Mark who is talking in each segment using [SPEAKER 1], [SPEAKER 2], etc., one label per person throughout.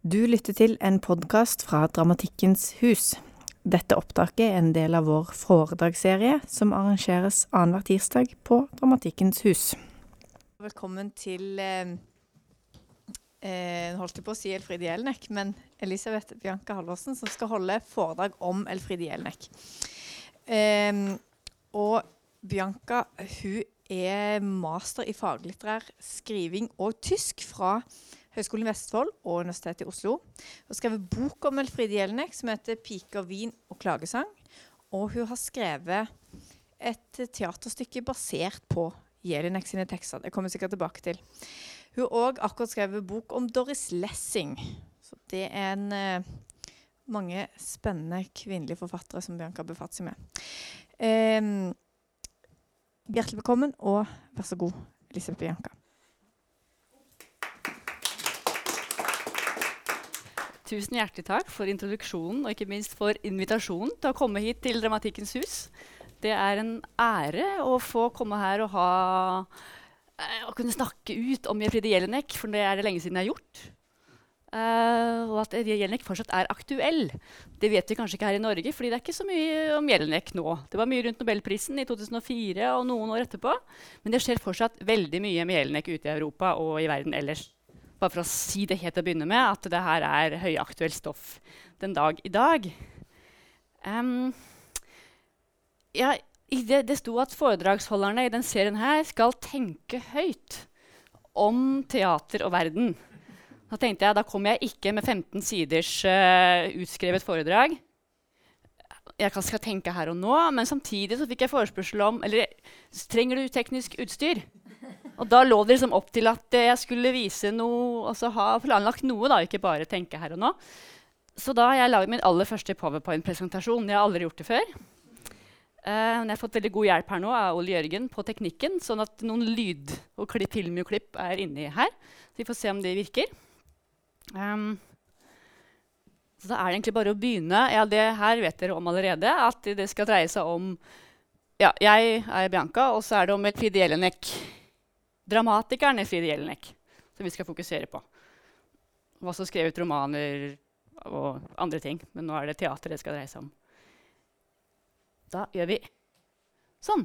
[SPEAKER 1] Du lytter til en podkast fra Dramatikkens hus. Dette opptaket er en del av vår foredragsserie som arrangeres annenhver tirsdag på Dramatikkens hus. Velkommen til eh, eh, holdt jeg på å si Elfride Jelnek, men Elisabeth Bianca Halvorsen som skal holde foredrag om Elfride Jelnek. Eh, og Bianca hun er master i faglitterær skriving og tysk fra Høgskolen i Vestfold og Universitetet i Oslo. Hun har skrevet bok om Elfride Jelinek som heter 'Piker, vin og klagesang'. Og hun har skrevet et teaterstykke basert på Jelinek sine tekster. Det kommer jeg sikkert tilbake til. Hun har òg akkurat skrevet bok om Doris Lessing. Så det er en, uh, mange spennende kvinnelige forfattere som Bianca befatter befatt seg med. Um, hjertelig velkommen, og vær så god, Elisabeth Bianca.
[SPEAKER 2] Tusen hjertelig takk for introduksjonen og ikke minst for invitasjonen til å komme hit til Dramatikkens hus. Det er en ære å få komme her og ha, uh, å kunne snakke ut om Jefride Jelinek, for det er det lenge siden jeg har gjort. Uh, og at Jelinek fortsatt er aktuell. Det vet vi kanskje ikke her i Norge, fordi det er ikke så mye om Jelinek nå. Det var mye rundt Nobelprisen i 2004 og noen år etterpå. Men det skjer fortsatt veldig mye med Jelinek ute i Europa og i verden ellers bare for å si det helt til å begynne med, at det her er høyaktuelt stoff den dag i dag. Um, ja, det, det sto at foredragsholderne i den serien her skal tenke høyt om teater og verden. Da tenkte jeg, da kommer jeg ikke med 15 siders uh, utskrevet foredrag. Jeg skal tenke her og nå, Men samtidig så fikk jeg forespørsel om eller trenger du teknisk utstyr. Og da lå det liksom opp til at jeg skulle vise noe, altså ha planlagt noe, da, ikke bare tenke her og nå. Så da har jeg laget min aller første powerpoint-presentasjon. Jeg har aldri gjort det før. Uh, jeg har fått veldig god hjelp her nå av Ole Jørgen på teknikken, sånn at noen lyd- og klipp, filmklipp er inni her. Så vi får se om det virker. Um, så da er det egentlig bare å begynne. Ja, det her vet dere om allerede. At det skal dreie seg om Ja, jeg er Bianca, og så er det om et Fride Jelinek dramatikeren Fride Jelinek som vi skal fokusere på. Hun har også skrevet romaner og andre ting, men nå er det teater det skal dreie seg om. Da gjør vi sånn.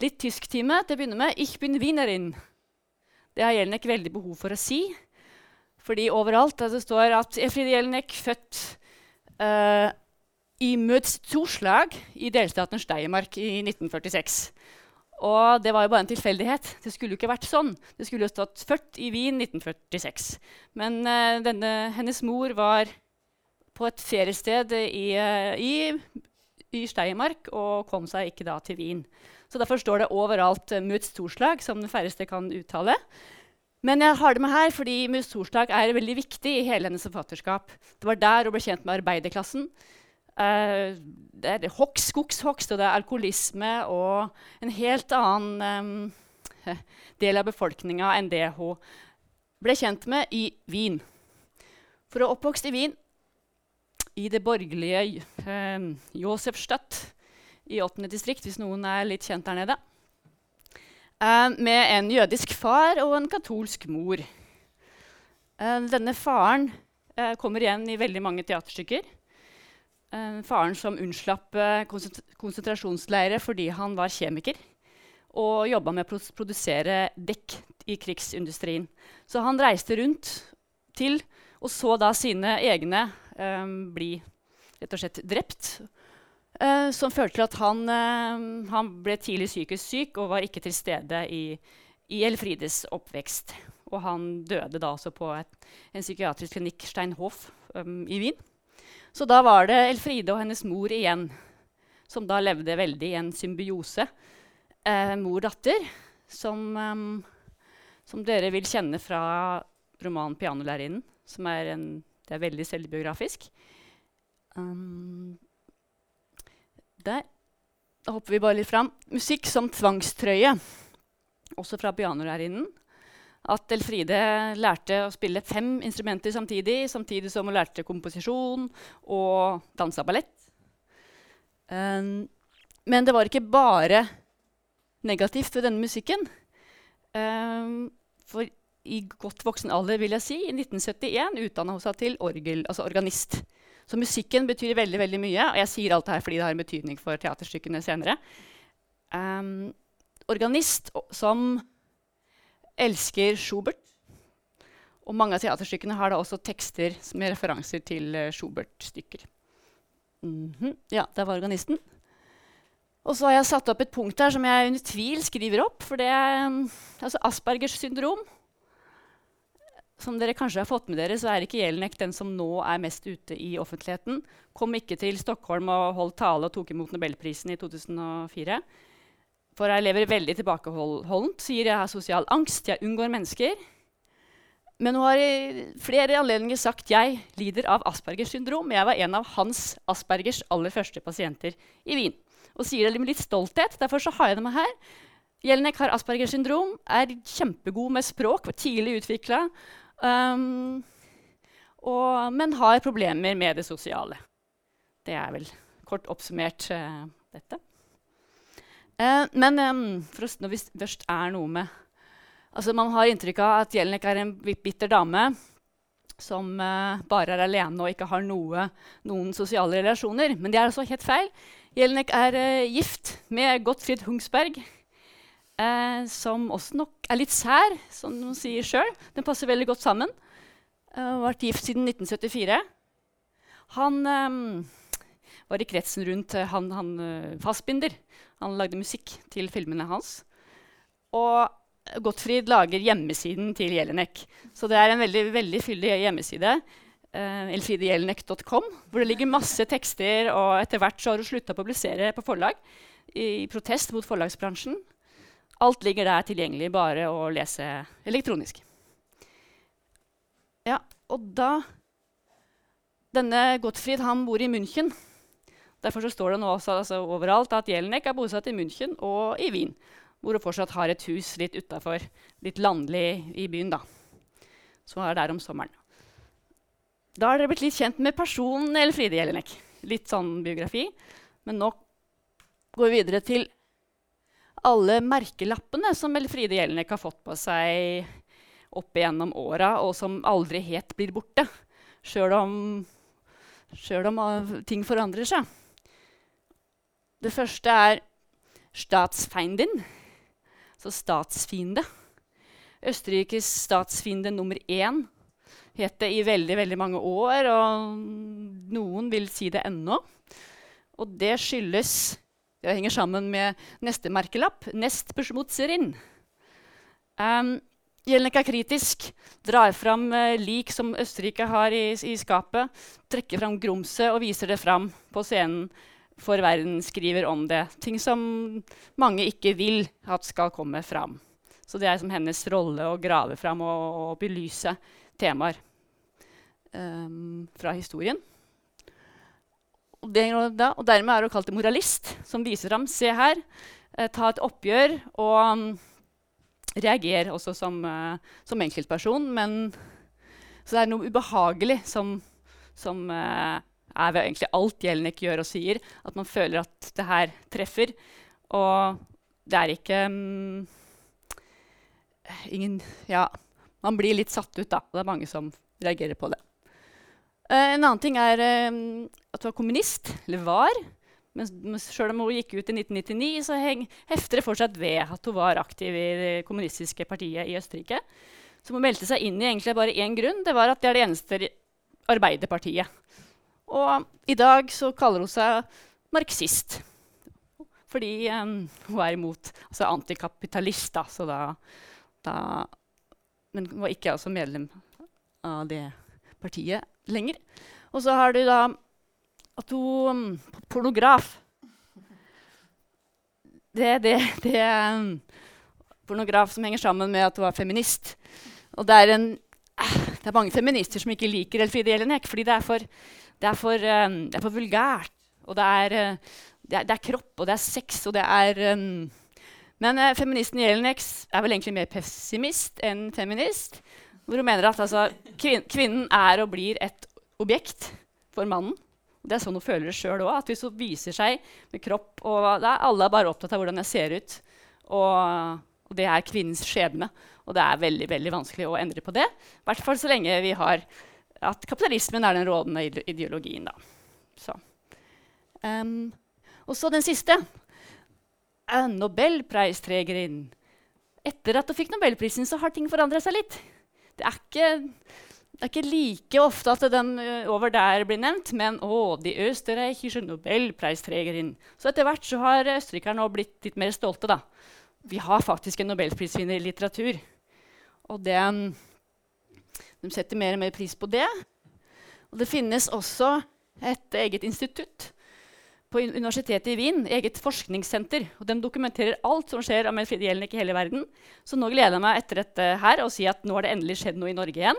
[SPEAKER 2] Litt tysktime til å begynne med. Ich bin Wienerin. Det har Jelinek veldig behov for å si. Fordi overalt det står at Fride Jelinek født uh, i Mødstorslag i delstaten Steiermark i 1946. Og det var jo bare en tilfeldighet. Det skulle jo ikke vært sånn. Det skulle jo stått 'født i Wien 1946'. Men uh, denne, hennes mor var på et feriested i, uh, i, i, Steiermark og kom seg ikke da til Wien. Så derfor står det overalt uh, Muts Torslag, som den færreste kan uttale. Men jeg har det med her fordi Muts Torslag er veldig viktig i hele hennes forfatterskap. Det var der hun ble kjent med arbeiderklassen. Uh, det er hogst, skogshogst, og det er alkoholisme og en helt annen um, del av befolkninga enn det hun ble kjent med i Wien. For å oppvokst i Wien, i det borgerlige um, Josefstadt i 8. distrikt, hvis noen er litt kjent der nede, uh, med en jødisk far og en katolsk mor. Uh, denne faren kommer igjen i veldig mange teaterstykker. Uh, faren som unnslapp uh, konsentrasjonsleire fordi han var kjemiker og jobba med å produsere dekk i krigsindustrien. Så han reiste rundt til og så da sine egne um, bli rett og slett drept. Uh, som førte til at han, han, ble tidlig psykisk syk og var ikke til stede i, i Elfrides oppvekst. Og han døde da også på et, en psykiatrisk klinikk Steinhof um, i Wien. Så da var det Elfride og hennes mor igjen, som da levde veldig i en symbiose. Eh, Mor-datter, som, um, som, dere vil kjenne fra romanen 'Pianolærerinnen', som er, en, er veldig selvbiografisk. Um, der. Da hopper vi bare litt fram. Musikk som tvangstrøye, også fra 'Pianolærerinnen' at Elfride lærte å spille fem instrumenter samtidig, samtidig som hun lærte komposisjon og dansa ballett. Um, men det var ikke bare negativt ved denne musikken. Um, for i godt voksen alder, vil jeg si, i 1971 utdanna hun seg til orgel, altså organist. Så musikken betyr veldig veldig mye, og jeg sier alt det her fordi det har en betydning for teaterstykkene senere. Um, organist som elsker Schubert. Og mange av teaterstykkene har da også tekster med referanser til uh, Schubert-stykker. Mm -hmm. Ja, det var organisten. Og så har jeg satt opp et punkt her som jeg under tvil skriver opp. For det er um, altså Aspergers syndrom. Som dere kanskje har fått med dere, så er ikke Jelinek den som nå er mest ute i offentligheten. Kom ikke til Stockholm og holdt tale og tok imot Nobelprisen i 2004. For jeg lever veldig tilbakeholdent. Sier jeg har sosial angst, jeg unngår mennesker. Men hun har i flere anledninger sagt jeg lider av Aspergers syndrom. Jeg var en av Hans Aspergers aller første pasienter i Wien. Og sier det med litt stolthet. Derfor så har jeg det med her. Jelinek har Aspergers syndrom, er kjempegod med språk, var tidlig utvikla, um, men har problemer med det sosiale. Det er vel kort oppsummert uh, dette. Uh, men um, når vi først er noe med Altså, man har inntrykk av at Jelinek er en bitter dame som uh, bare er alene og ikke har noe, noen sosiale relasjoner. Men det er altså helt feil. Jelinek er uh, gift med Gottfried Hungsberg, uh, som også nok er litt sær, som hun sier sjøl. Den passer veldig godt sammen. Uh, vært gift siden 1974. Han um, var i kretsen rundt han, han Fassbinder. Han lagde musikk til filmene hans. Og Gottfried lager hjemmesiden til Jelinek. Så det er en veldig, veldig fyldig hjemmeside. Uh, elfridejelinek.com, hvor det ligger masse tekster. Og etter hvert så har hun slutta å publisere på forlag i protest mot forlagsbransjen. Alt ligger der tilgjengelig, bare å lese elektronisk. Ja, og da Denne Gottfried han bor i München. Derfor står det nå også altså, overalt at Jelinek er bosatt i München og i Wien hvor hun fortsatt har et hus litt utafor, litt landlig i byen. da. Så er der om sommeren. Da har dere blitt litt kjent med personen Elfride Jelinek. Litt sånn biografi. Men nå går vi videre til alle merkelappene som Elfride Jelinek har fått på seg opp igjennom åra, og som aldri helt blir borte. Sjøl om, om uh, ting forandrer seg. Det første er Statsfeindin så statsfiende. Østerrikes statsfiende nummer én het det i veldig, veldig mange år, og noen vil si det ennå. Og det skyldes Det henger sammen med neste merkelapp, nest besmutzerin. Um, Jelnek er kritisk, drar fram uh, lik som Østerrike har i, i skapet, trekker fram grumset og viser det fram på scenen for verden skriver om det. Ting som mange ikke vil at skal komme fram. Så det er som hennes rolle å grave fram og, og belyse temaer um, fra historien. Og, det, og, dermed er hun kalt moralist, som viser fram Se her, eh, ta et oppgjør og um, reager også som, uh, som, enkeltperson. Men så det er noe ubehagelig som, som uh, er ved egentlig alt Jelnik gjør og sier, at man føler at det her treffer. Og det er ikke um, ingen Ja, man blir litt satt ut, da. Det er mange som reagerer på det. Uh, en annen ting er um, at hun var kommunist, eller var. Men sjøl om hun gikk ut i 1999, så heng, hefter det fortsatt ved at hun var aktiv i det kommunistiske partiet i Østerrike. Som hun meldte seg inn i egentlig bare én grunn. Det var at det er det eneste Arbeiderpartiet og i dag så kaller hun seg marxist. Fordi um, hun er imot altså antikapitalist, da, så da, da, Men hun var ikke altså medlem av det partiet lenger. Og så har du da at hun um, Pornograf. Det, det, det um, pornograf som henger sammen med at hun er feminist. Og det er, en, uh, det er mange feminister som ikke liker Elfride Jelinek, fordi det er for det er for, um, det er for vulgært. Og det er, uh, det, er, det er, kropp, og det er sex, og det er um, Men uh, feministen Jelinek er vel egentlig mer pessimist enn feminist. Hvor hun mener at altså, kvin kvinnen er og blir et objekt for mannen. Det er sånn hun føler det sjøl òg. Hvis hun viser seg med kropp og er Alle bare opptatt av hvordan jeg ser ut. Og, og det er kvinnens skjebne. Og det er veldig veldig vanskelig å endre på det. I hvert fall så lenge vi har at kapitalismen er den rådende ideologien. Da. Så. Um, og så den siste. Nobelpristregeren. Nobelpreistregeren. Etter at hun fikk nobelprisen, så har ting forandra seg litt. Det er ikke det er ikke like ofte at den uh, over der blir nevnt, men å, de østerreichische nobelpreistregeren. Så etter hvert så har østerrikerne blitt litt mer stolte. da. Vi har faktisk en nobelprisvinner i litteratur. Og det, de setter mer og mer pris på det. Og det finnes også et eget institutt på Universitetet i Wien, eget forskningssenter. og De dokumenterer alt som skjer med Jelnek i hele verden. Så nå gleder jeg meg etter dette her å si at nå har det endelig skjedd noe i Norge igjen.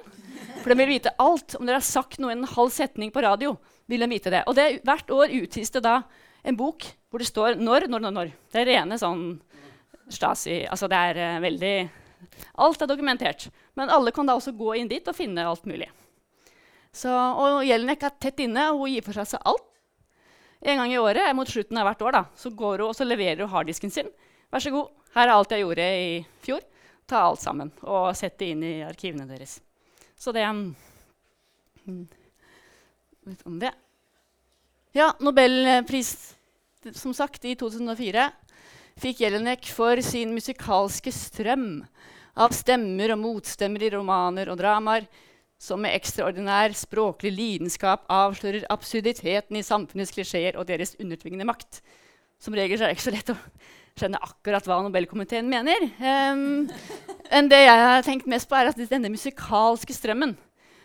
[SPEAKER 2] For de vil vite alt. Om dere har sagt noe i en halv setning på radio, vil de vite det. Og det, hvert år utgis det da en bok hvor det står når, når, når. når. Det er rene sånn Stasi. Altså det er uh, veldig Alt er dokumentert. Men alle kan da også gå inn dit og finne alt mulig. Så, og Jelinek er tett inne, og hun gir for seg alt. En gang i året mot slutten av hvert år da, så går hun og leverer hun harddisken sin. Vær så god, her er alt jeg gjorde i fjor. Ta alt sammen og sett det inn i arkivene deres. Så det um, Vet om det. Ja, Nobelpris, som sagt, i 2004 fikk Jelinek for sin musikalske strøm av stemmer og motstemmer i romaner og dramaer som med ekstraordinær språklig lidenskap avslører absurditeten i samfunnets klisjeer og deres undertvingende makt. Som regel er det ikke så lett å skjønne akkurat hva Nobelkomiteen mener. Um, enn det jeg har tenkt mest på, er at denne musikalske strømmen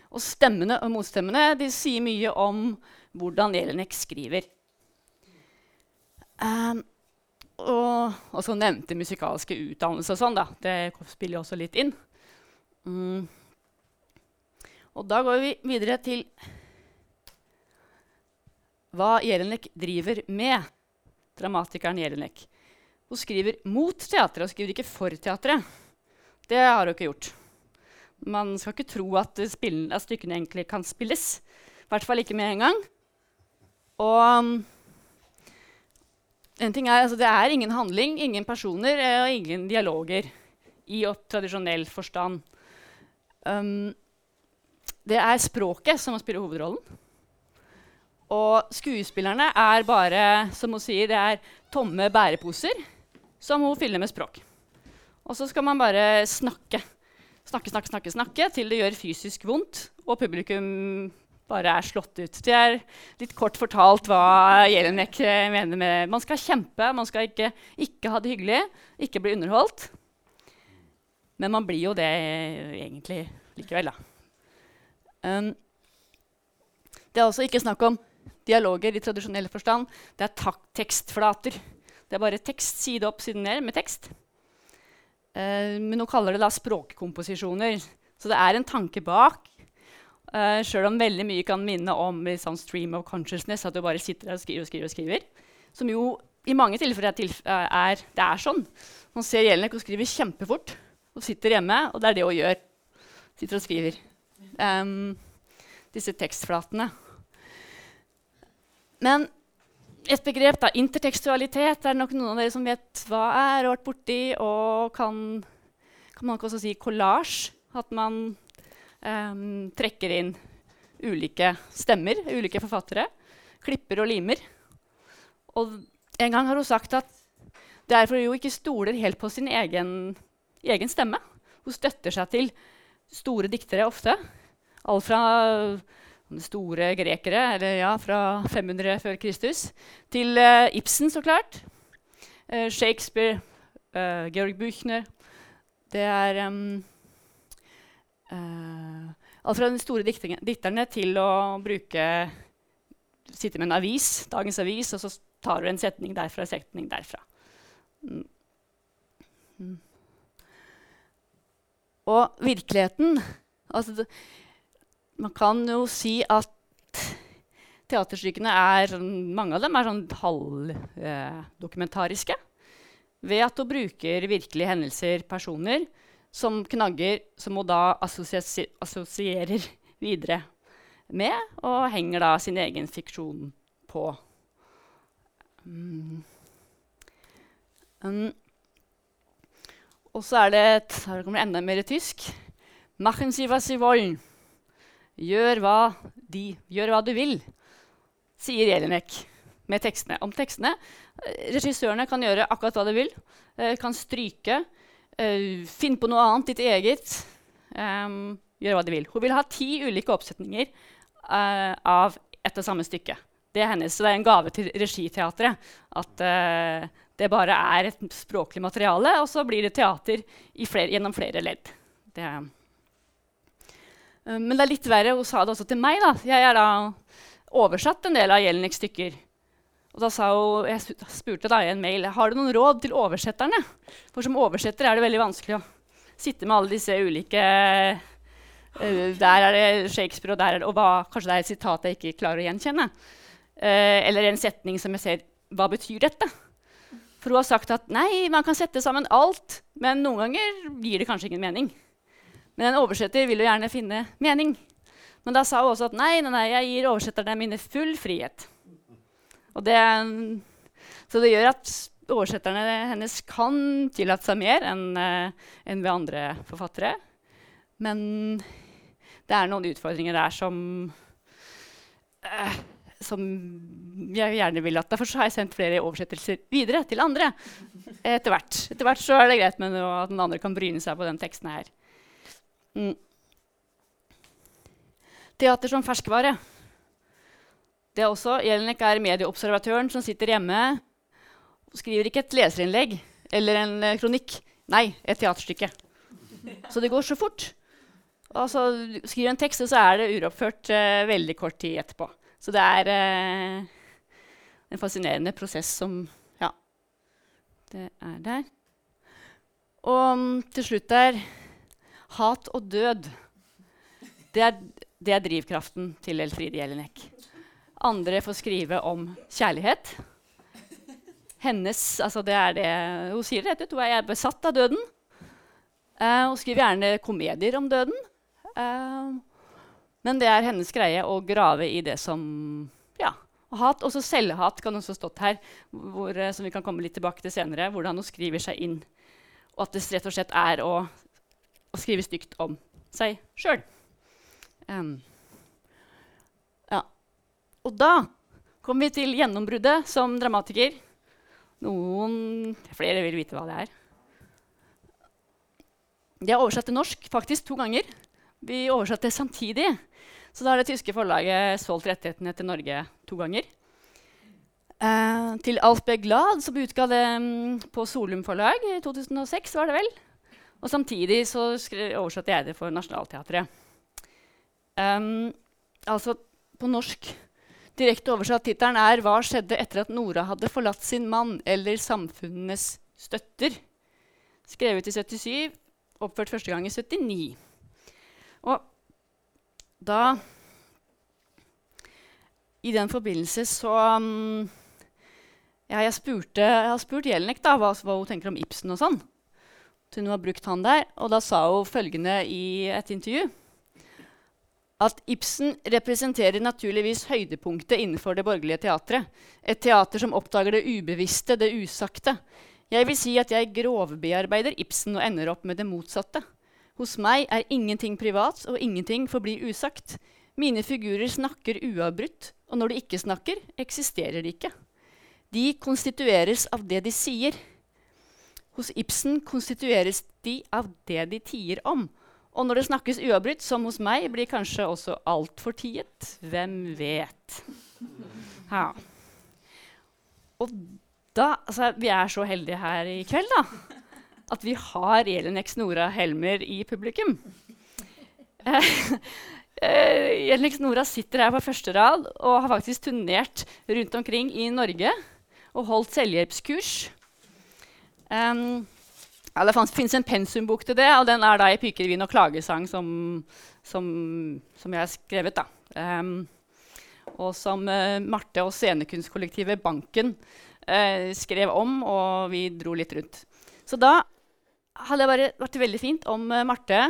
[SPEAKER 2] og stemmene og motstemmene de sier mye om hvordan Jelinek skriver. Um, og, og, så nevnte musikalske utdannelse og sånn. da. Det spiller også litt inn. Mm. Og da går vi videre til hva Jelinek driver med. Dramatikeren Jelinek. Hun skriver mot teatret og skriver ikke for teatret. Det har hun ikke gjort. Man skal ikke tro at, spillen, at stykkene egentlig kan spilles. I hvert fall ikke med en gang. Og en ting er, altså, det er ingen handling, ingen personer eh, og ingen dialoger i tradisjonell forstand. Um, det er språket som må spille hovedrollen. Og skuespillerne er bare som hun sier, det er tomme bæreposer som hun fyller med språk. Og så skal man bare snakke. Snakke, snakke, snakke, snakke til det gjør fysisk vondt, og publikum bare er slått ut. Det er litt kort fortalt hva Jelinek mener med Man skal kjempe, man skal ikke, ikke ha det hyggelig, ikke bli underholdt. Men man blir jo det egentlig likevel, da. Um, det er altså ikke snakk om dialoger i tradisjonell forstand. Det er tekstflater. Det er bare tekst side opp, side ned med tekst. Uh, men nå kaller det da språkkomposisjoner. Så det er en tanke bak. Uh, Sjøl om veldig mye kan minne om sånn stream of consciousness, at du bare sitter der og skriver og skriver. og skriver. Som jo i mange tilfeller er, tilf er, det er sånn. Man ser Jelenek og skriver kjempefort og sitter hjemme, og det er det hun gjør. Sitter og skriver um, disse tekstflatene. Men et begrep, da, intertekstualitet, er det nok noen av dere som vet hva er, og har vært borti, og kan, kan man også si collage. At man um, trekker inn ulike stemmer, ulike forfattere. Klipper og limer. Og en gang har hun sagt at det er fordi hun ikke stoler helt på sin egen, egen stemme. Hun støtter seg til store diktere ofte. Alt fra store grekere, eller ja, fra 500 før Kristus, til uh, Ibsen, så klart. Uh, Shakespeare, uh, Georg Buchner. Det er um, alt fra de store dikterne til å bruke Sitte med en avis, dagens avis, og så tar du en setning derfra en setning derfra. Mm. Mm. Og virkeligheten altså, Man kan jo si at teaterstykkene er Mange av dem er sånn halvdokumentariske. Eh, ved at du bruker virkelige hendelser, personer, som knagger, som hun da assosierer videre med, og henger da sin egen fiksjon på. Mm. Um, Og så er det et, her kommer det enda mer tysk. Machen Sie was Sie wollen. Gjør hva, de, gjør hva du vil, sier Jelinek med tekstene. Om tekstene. Eh, regissørene kan gjøre akkurat hva de vil. Eh, kan stryke. Eh, finn på noe annet, ditt eget. Um, gjør hva de vil. Hun vil ha ti ulike oppsetninger uh, av et og samme stykke. Det er hennes, så det er en gave til regiteatret. At uh, det bare er et språklig materiale, og så blir det teater flere, gjennom flere ledd. Det, uh, men det er litt verre. Hun sa det også til meg. da. Jeg har da oversatt en del av Jelineks stykker. Og da sa hun, Jeg spurte da i en mail har du noen råd til oversetterne. For som oversetter er det veldig vanskelig å sitte med alle disse ulike uh, Der er det Shakespeare, og, der er det, og hva, kanskje det er et sitat jeg ikke klarer å gjenkjenne. Uh, eller en setning som jeg ser Hva betyr dette? For hun har sagt at nei, man kan sette sammen alt, men noen ganger gir det kanskje ingen mening. Men en oversetter vil jo gjerne finne mening. Men da sa hun også at nei, nei, nei jeg gir oversetterne mine full frihet. Det, så det gjør at oversetterne hennes kan tillate seg mer enn uh, en ved andre forfattere. Men det er noen utfordringer der som uh, som jeg gjerne vil at Derfor har jeg sendt flere oversettelser videre til andre. Etter hvert. Etter hvert så er det greit med at den andre kan bryne seg på den teksten her. Mm. Teater som ferskvare. Det også, Jelinek er medieobservatøren som sitter hjemme og skriver ikke et leserinnlegg eller en uh, kronikk. Nei, et teaterstykke. Så det går så fort. Altså, skriver en tekst, og så er det uroppført uh, veldig kort tid etterpå. Så det er uh, en fascinerende prosess som Ja, det er der. Og til slutt der Hat og død. Det er, det er drivkraften til Elfride Jelinek. Andre får skrive om kjærlighet. Hennes, altså det er det, Hun sier rett ut. Hun er besatt av døden. Uh, hun skriver gjerne komedier om døden. Uh, men det er hennes greie å grave i det som ja, hat. Også selvhat kan også stått her, hvor, uh, som vi kan komme litt tilbake til senere. Hvordan hun skriver seg inn. Og at det rett og slett er å, å skrive stygt om seg sjøl. Um, og da kom vi til gjennombruddet som dramatiker. Noen Flere vil vite hva det er. De har oversatt til norsk faktisk to ganger. Vi oversatte samtidig. Så da har det tyske forlaget solgt rettighetene til Norge to ganger. Eh, til Alf B. Glad, som utga det um, på Solum forlag i 2006. var det vel. Og samtidig så oversatte jeg det for Nationaltheatret. Um, altså på norsk Direkte oversatt tittelen er 'Hva skjedde etter at Nora hadde forlatt sin mann?' eller 'Samfunnenes støtter'. Skrevet i 77, oppført første gang i 79. Og da I den forbindelse så ja, jeg, spurte, jeg har spurt Jelinek da, hva, hva, hun tenker om Ibsen og sånn. Hun har brukt han der, og da sa hun følgende i et intervju at Ibsen representerer naturligvis høydepunktet innenfor det borgerlige teatret. Et teater som oppdager det ubevisste, det usagte. Jeg vil si at jeg grovbearbeider Ibsen og ender opp med det motsatte. Hos meg er ingenting privat, og ingenting forblir usagt. Mine figurer snakker uavbrutt, og når de ikke snakker, eksisterer de ikke. De konstitueres av det de sier. Hos Ibsen konstitueres de av det de tier om. Og når det snakkes uavbrutt, som hos meg, blir kanskje også altfor tiet. Hvem vet? Ja. Og da Altså, vi er så heldige her i kveld, da. At vi har Jelinek Nora Helmer i publikum. Eh, eh, Jelinek Nora sitter her på første rad og har faktisk turnert rundt omkring i Norge og holdt selvhjelpskurs. Um, ja, det fins en pensumbok til det, og den er da i 'Pikerevyen og klagesang', som, som, som, jeg har skrevet. da. Um, og som uh, Marte og scenekunstkollektivet Banken uh, skrev om, og vi dro litt rundt. Så da hadde det vært veldig fint om uh, Marte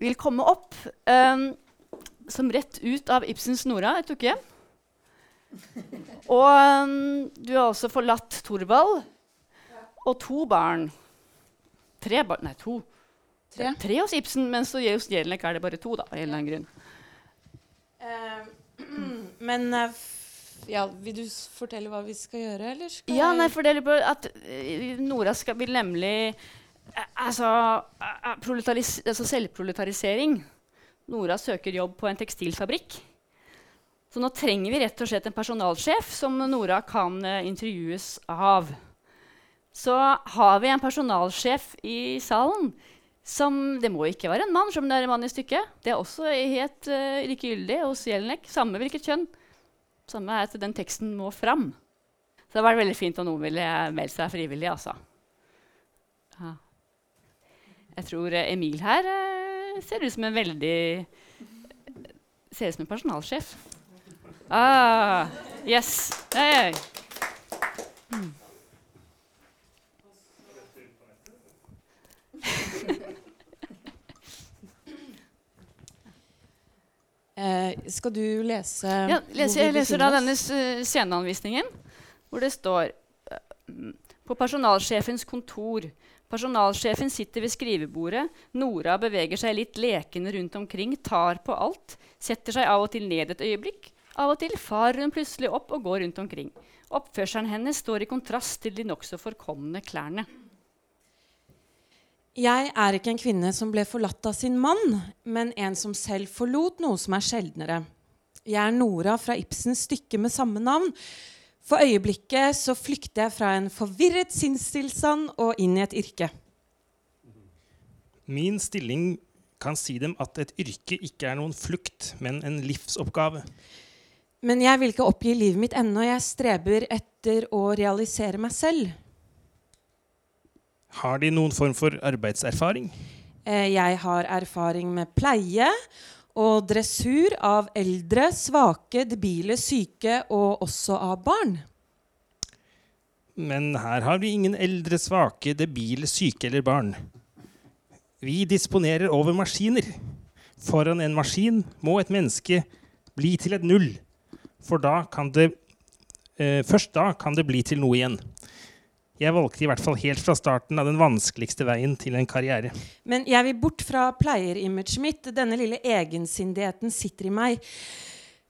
[SPEAKER 2] vil komme opp um, som rett ut av Ibsens Nora et uke. Og um, du har også forlatt Thorvald og to barn. Tre barn Nei, to.
[SPEAKER 3] Tre.
[SPEAKER 2] Tre hos Ibsen, men så hos Jelinek er det bare to, da. Av en eller annen grunn.
[SPEAKER 3] Uh, men uh, ja, vil du fortelle hva vi skal gjøre, eller skal
[SPEAKER 2] Ja, nei, for det er bare at eh, Nora skal, vil nemlig Altså, altså selvproletarisering. Nora søker jobb på en tekstilfabrikk. Så nå trenger vi rett og slett en personalsjef som Nora kan intervjues av. Så har vi en personalsjef i salen som Det må ikke være en mann, som det er en mann i stykket. Det er også helt uh, likegyldig hos Jelinek. Samme hvilket kjønn. Samme er at den teksten må fram. Så det var veldig fint om noen ville melde seg frivillig, altså. Ja. Jeg tror Emil her uh, ser ut som en veldig Ser ut som en personalsjef. Ah, yes. Hey. Mm.
[SPEAKER 3] Eh, Skal du lese
[SPEAKER 2] Ja, leser, jeg leser da denne sceneanvisningen, hvor det står eh, På personalsjefens kontor. Personalsjefen sitter ved skrivebordet. Nora beveger seg litt lekende rundt omkring, tar på alt. Setter seg av og til ned et øyeblikk. Av og til farer hun plutselig opp og går rundt omkring. Oppførselen hennes står i kontrast til de nokså forkomne klærne.
[SPEAKER 3] Jeg er ikke en kvinne som ble forlatt av sin mann, men en som selv forlot noe som er sjeldnere. Jeg er Nora fra Ibsens stykke med samme navn. For øyeblikket så flykter jeg fra en forvirret sinnstilstand og inn i et yrke.
[SPEAKER 4] Min stilling kan si dem at et yrke ikke er noen flukt, men en livsoppgave.
[SPEAKER 3] Men jeg vil ikke oppgi livet mitt ennå. Jeg streber etter å realisere meg selv.
[SPEAKER 4] Har de noen form for arbeidserfaring?
[SPEAKER 3] Eh, Jeg har erfaring med pleie og dressur av eldre, svake, debile, syke og også av barn.
[SPEAKER 4] Men her har vi ingen eldre, svake, debile, syke eller barn. Vi disponerer over maskiner. Foran en maskin må et menneske bli til et null. For da kan det eh, Først da kan det bli til noe igjen. Jeg valgte i hvert fall helt fra starten av den vanskeligste veien til en karriere.
[SPEAKER 3] Men jeg vil bort fra pleierimaget mitt. Denne lille egensindigheten sitter i meg.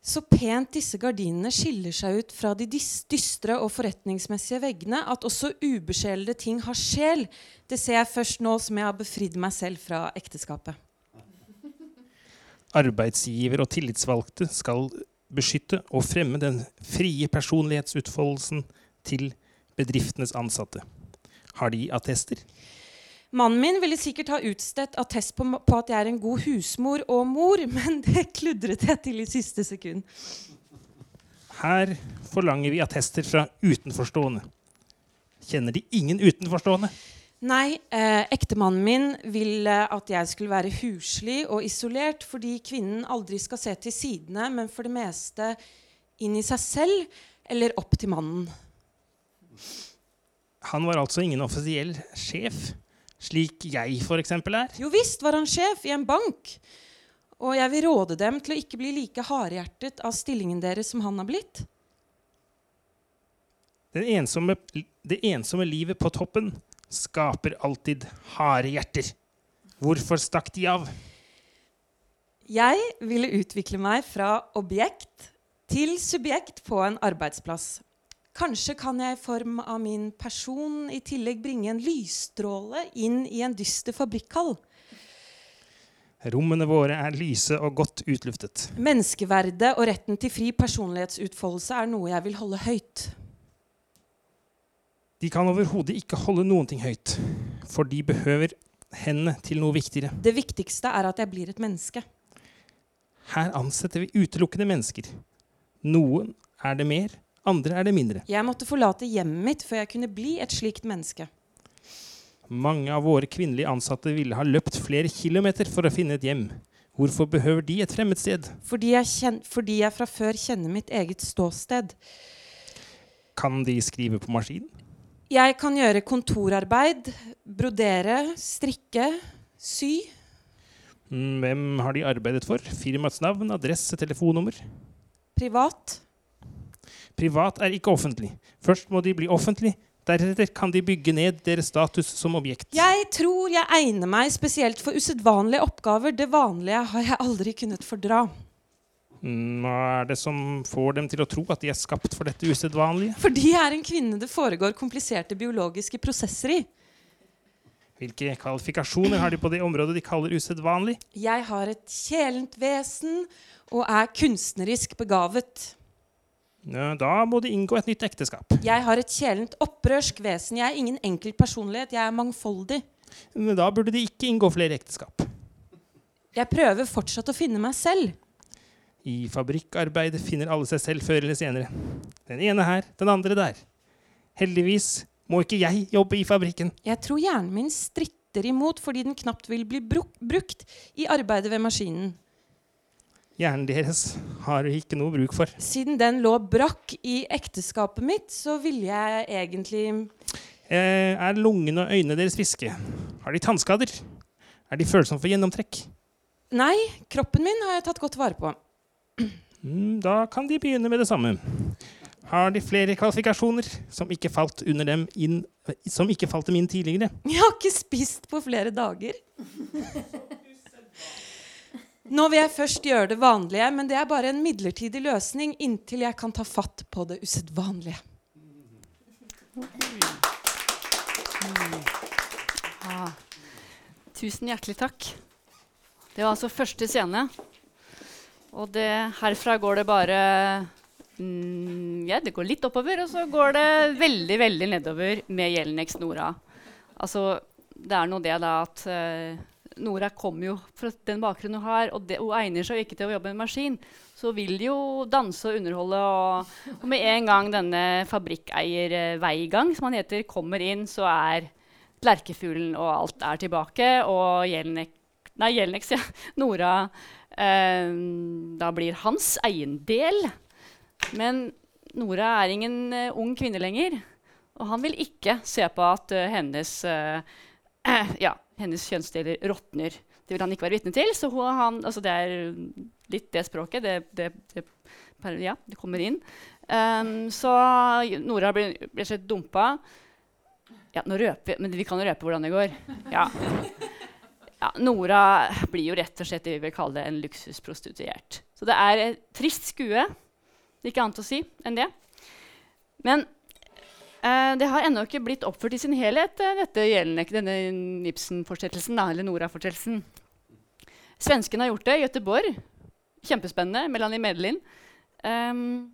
[SPEAKER 3] Så pent disse gardinene skiller seg ut fra de dystre og forretningsmessige veggene, at også ubesjelede ting har sjel, det ser jeg først nå som jeg har befridd meg selv fra ekteskapet.
[SPEAKER 4] Arbeidsgiver og tillitsvalgte skal beskytte og fremme den frie personlighetsutfoldelsen til bedriftenes ansatte. Har de attester?
[SPEAKER 3] Mannen min ville sikkert ha utstedt attest på, på at jeg er en god husmor og mor, men det kludret jeg til i siste sekund.
[SPEAKER 4] Her forlanger vi attester fra utenforstående. Kjenner de ingen utenforstående?
[SPEAKER 3] Nei, eh, ektemannen min vil at jeg skulle være huslig og isolert, fordi kvinnen aldri skal se til sidene, men for det meste inn i seg selv eller opp til mannen.
[SPEAKER 4] Han var altså ingen offisiell sjef, slik jeg f.eks. er.
[SPEAKER 3] Jo visst var han sjef i en bank. Og jeg vil råde dem til å ikke bli like hardhjertet av stillingen deres som han har blitt.
[SPEAKER 4] Den ensomme, det ensomme livet på toppen skaper alltid harde hjerter. Hvorfor stakk de av?
[SPEAKER 3] Jeg ville utvikle meg fra objekt til subjekt på en arbeidsplass. Kanskje kan jeg i form av min person i tillegg bringe en lysstråle inn i en dyster fabrikkhall.
[SPEAKER 4] Rommene våre er lyse og godt utluftet.
[SPEAKER 3] Menneskeverdet og retten til fri personlighetsutfoldelse er noe jeg vil holde høyt.
[SPEAKER 4] De kan overhodet ikke holde noen ting høyt, for de behøver hendene til noe viktigere.
[SPEAKER 3] Det viktigste er at jeg blir et menneske.
[SPEAKER 4] Her ansetter vi utelukkende mennesker. Noen er det mer, andre er det mindre.
[SPEAKER 3] Jeg måtte forlate hjemmet mitt før jeg kunne bli et slikt menneske.
[SPEAKER 4] Mange av våre kvinnelige ansatte ville ha løpt flere kilometer for å finne et hjem. Hvorfor behøver de et fremmedsted?
[SPEAKER 3] Fordi jeg, kjen fordi jeg fra før kjenner mitt eget ståsted.
[SPEAKER 4] Kan de skrive på maskin?
[SPEAKER 3] Jeg kan gjøre kontorarbeid, brodere, strikke, sy.
[SPEAKER 4] Mm, Hvem har de arbeidet for? Firmaets navn, adresse, telefonnummer?
[SPEAKER 3] Privat.
[SPEAKER 4] Privat er ikke offentlig. Først må de bli offentlig, Deretter kan de bygge ned deres status som objekt.
[SPEAKER 3] Jeg tror jeg egner meg spesielt for usedvanlige oppgaver. Det vanlige har jeg aldri kunnet fordra.
[SPEAKER 4] Mm, Hva er det som får dem til å tro at de er skapt for dette usedvanlige?
[SPEAKER 3] Fordi jeg er en kvinne det foregår kompliserte biologiske prosesser i.
[SPEAKER 4] Hvilke kvalifikasjoner har de på det området de kaller usedvanlig?
[SPEAKER 3] Jeg har et kjælent vesen og er kunstnerisk begavet.
[SPEAKER 4] Ja, Da må de inngå et nytt ekteskap.
[SPEAKER 3] Jeg har et kjælent opprørsk vesen. Jeg er ingen enkel personlighet. Jeg er mangfoldig.
[SPEAKER 4] Men Da burde de ikke inngå flere ekteskap.
[SPEAKER 3] Jeg prøver fortsatt å finne meg selv.
[SPEAKER 4] I fabrikkarbeidet finner alle seg selv før eller senere. Den ene her, den andre der. Heldigvis må ikke jeg jobbe i fabrikken.
[SPEAKER 3] Jeg tror hjernen min stritter imot fordi den knapt vil bli bruk brukt i arbeidet ved maskinen.
[SPEAKER 4] Hjernen deres har vi ikke noe bruk for.
[SPEAKER 3] Siden den lå brakk i ekteskapet mitt, så ville jeg egentlig
[SPEAKER 4] Eh, er lungene og øynene deres friske? Har de tannskader? Er de følsomme for gjennomtrekk?
[SPEAKER 3] Nei, kroppen min har jeg tatt godt vare på.
[SPEAKER 4] Mm, da kan de begynne med det samme. Har de flere kvalifikasjoner som ikke falt, under dem inn, som ikke falt dem inn tidligere?
[SPEAKER 3] Jeg har ikke spist på flere dager. Nå vil jeg først gjøre det vanlige, men det er bare en midlertidig løsning inntil jeg kan ta fatt på det usedvanlige.
[SPEAKER 2] Ah. Tusen hjertelig takk. Det var altså første scene. Og det, herfra går det bare mm, Ja, det går litt oppover, og så går det veldig, veldig nedover med Jelinek Nora. Altså, det er nå det da at eh, Nora kommer jo fra den bakgrunnen hun har, og det, hun egner seg jo ikke til å jobbe med maskin. Så hun vil jo danse og underholde, og, og med en gang denne fabrikkeier eh, Veigang, som han heter, kommer inn, så er Lerkefuglen og alt er tilbake, og Jelnek, Nei, Jelinek, sier jeg. Nora eh, Da blir hans eiendel. Men Nora er ingen uh, ung kvinne lenger. Og han vil ikke se på at uh, hennes, eh, ja, hennes kjønnsdeler råtner. Det vil han ikke være vitne til. Så han, altså det er litt det språket. Det, det, det, ja, det kommer inn. Um, så Nora blir, blir slett dumpa. Ja, nå røper vi, men vi kan røpe hvordan det går. Ja. Ja, Nora blir jo rett og slett det vi vil kalle en luksusprostituert. Så det er et trist skue. Det er Ikke annet å si enn det. Men eh, det har ennå ikke blitt oppført i sin helhet, eh, dette ikke denne Ibsen-fortsettelsen, eller Nora-fortsettelsen. Svenskene har gjort det i Gøteborg. Kjempespennende. Melanie Medelin. Um,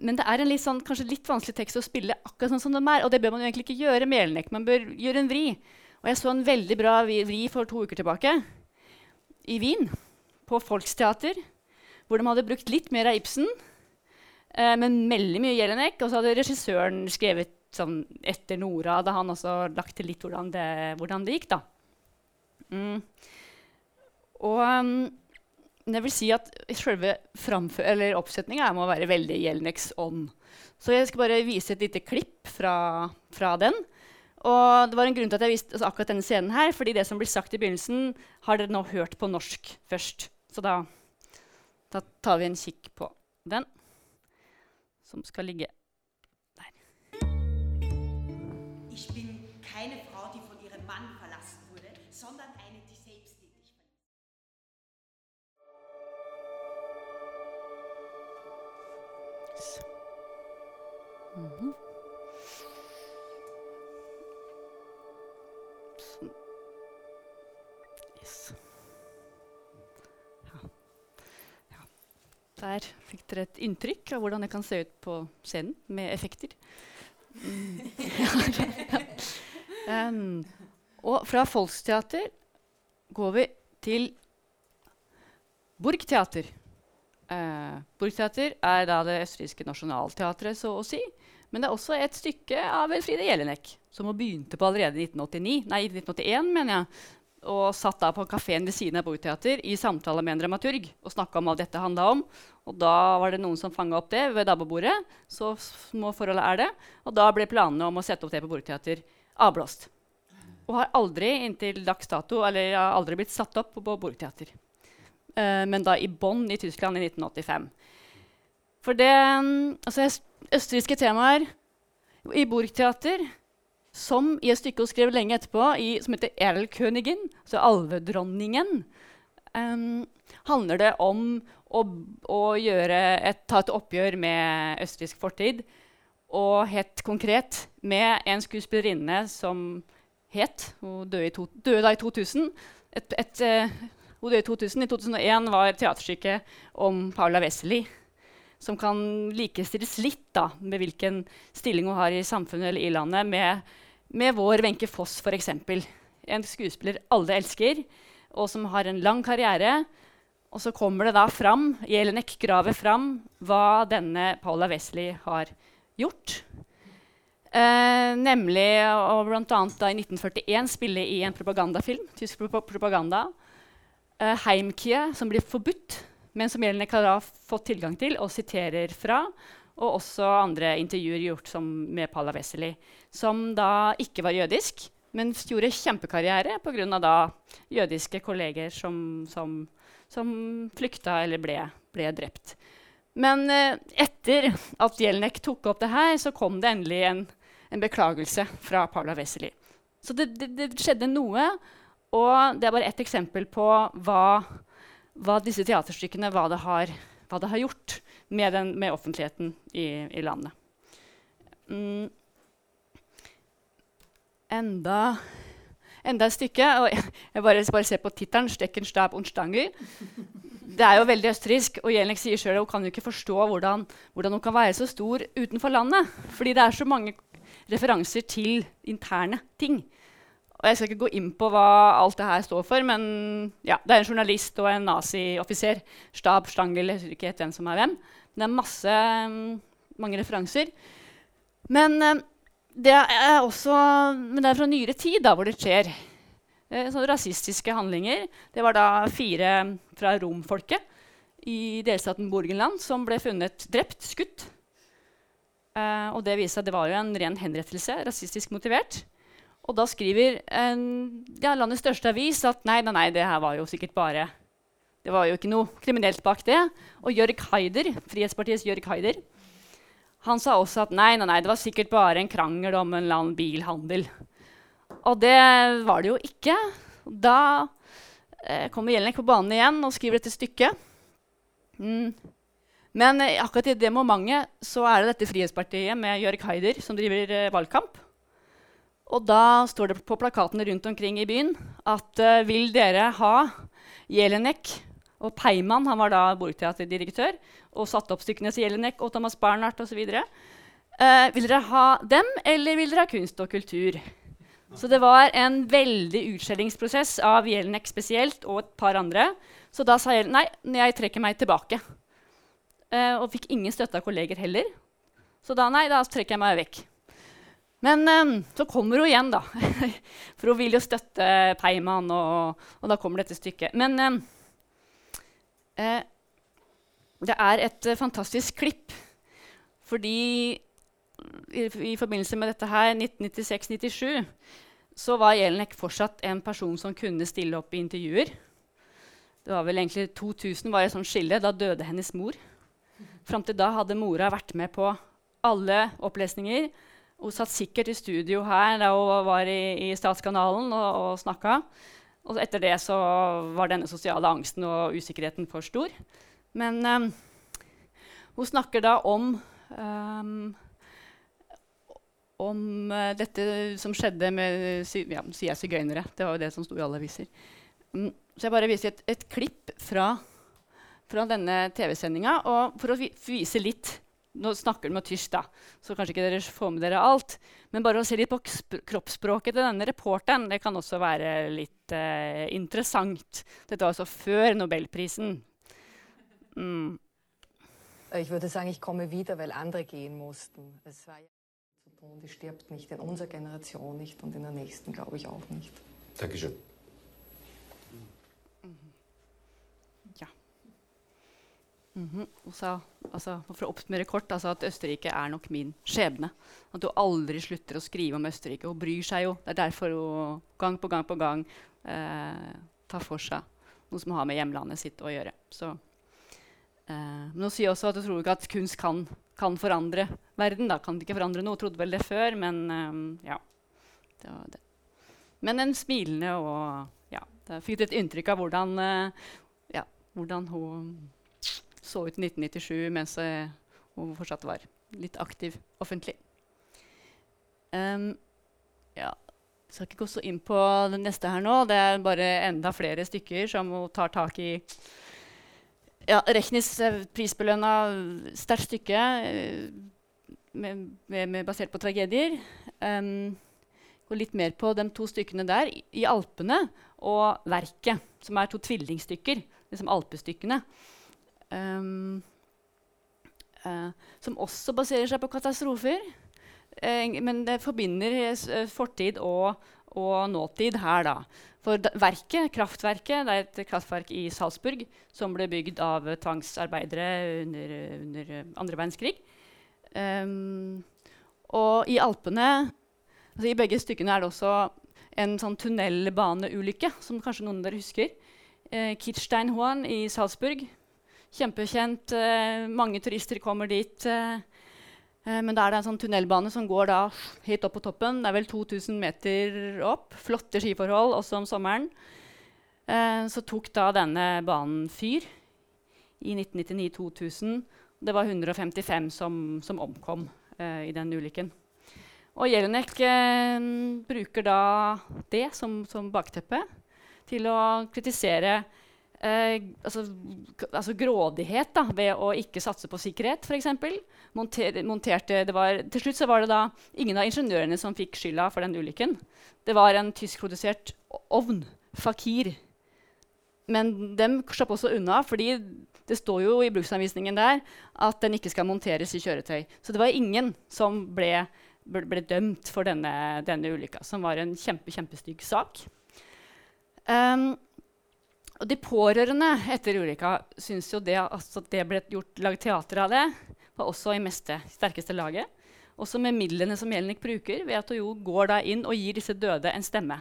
[SPEAKER 2] men det er en litt sånn, kanskje litt vanskelig tekst å spille akkurat sånn som de er. Og det bør man jo egentlig ikke gjøre med Jelinek. Man bør gjøre en vri. Og jeg så en veldig bra vri for to uker tilbake i Wien, på Folksteater, hvor de hadde brukt litt mer av Ibsen, eh, men veldig mye Jelinek. Og så hadde regissøren skrevet sånn etter Nora, da han også lagt til litt hvordan det, hvordan det gikk, da. Mm. Og um, jeg vil si at selve oppsetninga må være veldig Jelineks ånd. Så jeg skal bare vise et lite klipp fra, fra den. Og det var en grunn til at jeg viste altså akkurat denne scenen her, fordi det som blir sagt i begynnelsen, har dere nå hørt på norsk først. Så da, da tar vi en kikk på den, som skal ligge der.
[SPEAKER 5] Ich bin keine Frau, die von ihrem Mann verlassen wurde, sondern eine, die selbstständig verlassen
[SPEAKER 2] Så. Mhm. Yes. Ja. Ja. Der dere et inntrykk av hvordan det kan se ut på scenen med effekter. Mm. um, og fra Folksteater går vi til Burgteater. Uh, Burgteater er da det østerrikske nasjonalteatret, så å si. Men det er også et stykke av Elfride Jelinek, som hun begynte på allerede i 1989, nei, 1981, mener jeg. Og satt da på kafeen ved siden av Borgteater i samtale med en dramaturg og snakka om hva dette handla om. Og da var det noen som fanga opp det ved dabbebordet. Så små forholdet er det. Og da ble planene om å sette opp det på Borgteater avblåst. Og har aldri inntil dags dato eller har aldri blitt satt opp på Borgteater. Uh, men da i Bonn i Tyskland i 1985. For det Altså, øs- østerrikske temaer i Burgteater, som i et stykke hun skrev lenge etterpå, i, som heter 'Erlkönigin', altså alvedronningen, um, handler det om å, å et, ta et oppgjør med østerriksk fortid. Og helt konkret med en skuespillerinne som het Hun døde, to, døde da i 2000. Et, et, uh, hun døde i 2000. I 2001 var teaterstykket om Paula Wesley, som kan likestilles litt da, med hvilken stilling hun har i samfunnet eller i landet, med, med vår Wenche Foss f.eks. En skuespiller alle elsker, og som har en lang karriere. Og så kommer det da fram, Jelinek graver fram hva denne Paula Wesley har gjort. Eh, nemlig å bl.a. i 1941 spille i en propagandafilm. Tysk propaganda. Eh, Heimkie, som blir forbudt men som Jelinek har fått tilgang til og siterer fra. Og også andre intervjuer gjort med Paula Wessely, som da ikke var jødisk, men gjorde kjempekarriere pga. jødiske kolleger som, som, som flykta eller ble, ble drept. Men eh, etter at Jelnek tok opp det her, så kom det endelig en, en beklagelse fra Paula Wessely. Så det, det, det, skjedde noe, og det er bare ett eksempel på hva hva disse teaterstykkene hva det har, hva det har gjort med, den, med offentligheten i, i landet. Mm. Enda, enda, et stykke. og Jeg bare, bare ser på tittelen 'Stekken, stab und stangel'. Det er jo veldig østerriksk, og Jelnik sier sjøl hun kan jo ikke forstå hvordan, hvordan, hun kan være så stor utenfor landet. Fordi det er så mange referanser til interne ting. Og jeg skal ikke gå inn på hva alt det her står for, men ja, det er en journalist og en nazioffiser. Stab, Stangel, jeg husker ikke helt hvem som er hvem. Det er masse, mm, mange referanser. Men eh, det er også men det er fra nyere tid, da, hvor det skjer Så rasistiske handlinger. Det var da fire fra romfolket i delstaten Borgenland som ble funnet drept, skutt. Eh, og det viste seg at det var jo en ren henrettelse, rasistisk motivert. Og da skriver en, ja, landets største avis at nei, nei, nei, det her var jo sikkert bare Det var jo ikke noe kriminelt bak det. Og Jørg Haider, Frihetspartiets Jørg Haider han sa også at nei, nei, nei, det var sikkert bare en krangel om en eller annen bilhandel. Og det var det jo ikke. Da eh, kommer Jelinek på banen igjen og skriver dette stykket. Mm. Men eh, akkurat i det momentet så er det dette Frihetspartiet med Jørg Haider som driver eh, valgkamp. Og da står det på plakatene rundt omkring i byen at uh, vil dere ha Jelinek og Peiman, han var da Borgteaterdirektør, og satte opp stykkene Jelinek og Thomas Bernhardt osv. Eh, vil dere ha dem, eller vil dere ha kunst og kultur? Så det var en veldig utskjellingsprosess av Jelinek spesielt og et par andre. Så da sa Jelinek nei, jeg trekker meg tilbake. Eh, og fikk ingen støtte av kolleger heller. Så da nei, da trekker jeg meg vekk. Men eh, så kommer hun igjen, da. For hun vil jo støtte Peiman, og, og da kommer dette stykket. Men um, eh, det er et uh, fantastisk klipp. Fordi i, i, forbindelse med dette her, 1996-97, så var Jelinek fortsatt en person som kunne stille opp i intervjuer. Det var vel egentlig 2000 var et sånt skille. Da døde hennes mor. Fram til da hadde mora vært med på alle opplesninger hun satt sikkert i studio her da hun var i, i Statskanalen og, og snakka. Og etter det så var denne sosiale angsten og usikkerheten for stor. Men um, hun snakker da om um, om uh, dette som skjedde med ja, sier sigøynere. Det var jo det som sto i alle aviser. Um, så jeg bare viser et, et klipp fra, fra denne TV-sendinga for å vi, vise litt nå snakker du med tysk, da, så kanskje ikke dere får med dere alt. Men bare å se litt på kroppsspråket til denne reporteren det kan også være litt eh, interessant. Dette var altså før nobelprisen. Mm.
[SPEAKER 6] Ich würde sagen, ich komme wieder, weil andere gehen mussten. Es war ja zu tun, die stirbt nicht in unserer Generation nicht und in der nächsten, glaube ich, auch nicht.
[SPEAKER 7] Dankeschön.
[SPEAKER 2] Mm -hmm. sa, altså, for å oppsummere kort, altså at Østerrike er nok min skjebne. At hun aldri slutter å skrive om Østerrike. Hun bryr seg jo. Det er derfor hun gang på gang på gang eh, tar for seg noe som har med hjemlandet sitt å gjøre. Så, eh, men hun sier også at hun tror ikke at kunst kan, kan forandre verden. Da. Kan ikke forandre noe, Hun trodde vel det før, men eh, ja. Det var det. Men en smilende og ja, det fikk et inntrykk av hvordan, uh, ja, hvordan hun så ut i 1997 mens uh, hun fortsatt var litt aktiv offentlig. Um, ja, skal ikke gå så inn på det neste her nå. Det er bare enda flere stykker som hun tar tak i ja, Rechnis prisbelønna sterkt stykke eh, med, med, med basert på tragedier. Um, går litt mer på de to stykkene der, i Alpene og Verket, som er to tvillingstykker. Liksom alpestykkene. Um, uh, som også baserer seg på katastrofer. Men det forbinder uh, fortid og, og, nåtid her, da. For verket, kraftverket det er et kraftverk i Salzburg som ble bygd av tvangsarbeidere under, under andre verdenskrig. Um, og i Alpene altså I begge stykkene er det også en sånn tunnelbaneulykke, som kanskje noen av dere husker. Eh, Kitzsteinhorn i Salzburg. Kjempekjent. Eh, mange turister kommer dit. Eh, Eh, men da er det en sånn tunnelbane som går da helt opp på toppen. Det er vel 2000 meter opp. Flotte skiforhold også om sommeren. Så tok da denne banen fyr i 1999-2000. Det var 155 som, som omkom eh, i den ulykken. Og Jelinek eh, bruker da det som, som bakteppe til å kritisere Eh, altså, altså, grådighet da, ved å ikke satse på sikkerhet, f.eks. Monter, til slutt var det da ingen av ingeniørene som fikk skylda for den ulykken. Det var en tyskprodusert ovn, Fakir. Men dem slapp også unna, fordi det står jo i bruksanvisningen der at den ikke skal monteres i kjøretøy. Så det var ingen som ble, ble, ble dømt for denne, denne ulykka, som var en kjempe, kjempestygg sak. Um, og de pårørende etter ulykka syns jo det altså, det ble gjort laget teater av det, var også i meste sterkeste laget. Også med midlene som Jelinek bruker, ved at hun jo går da inn og gir disse døde en stemme.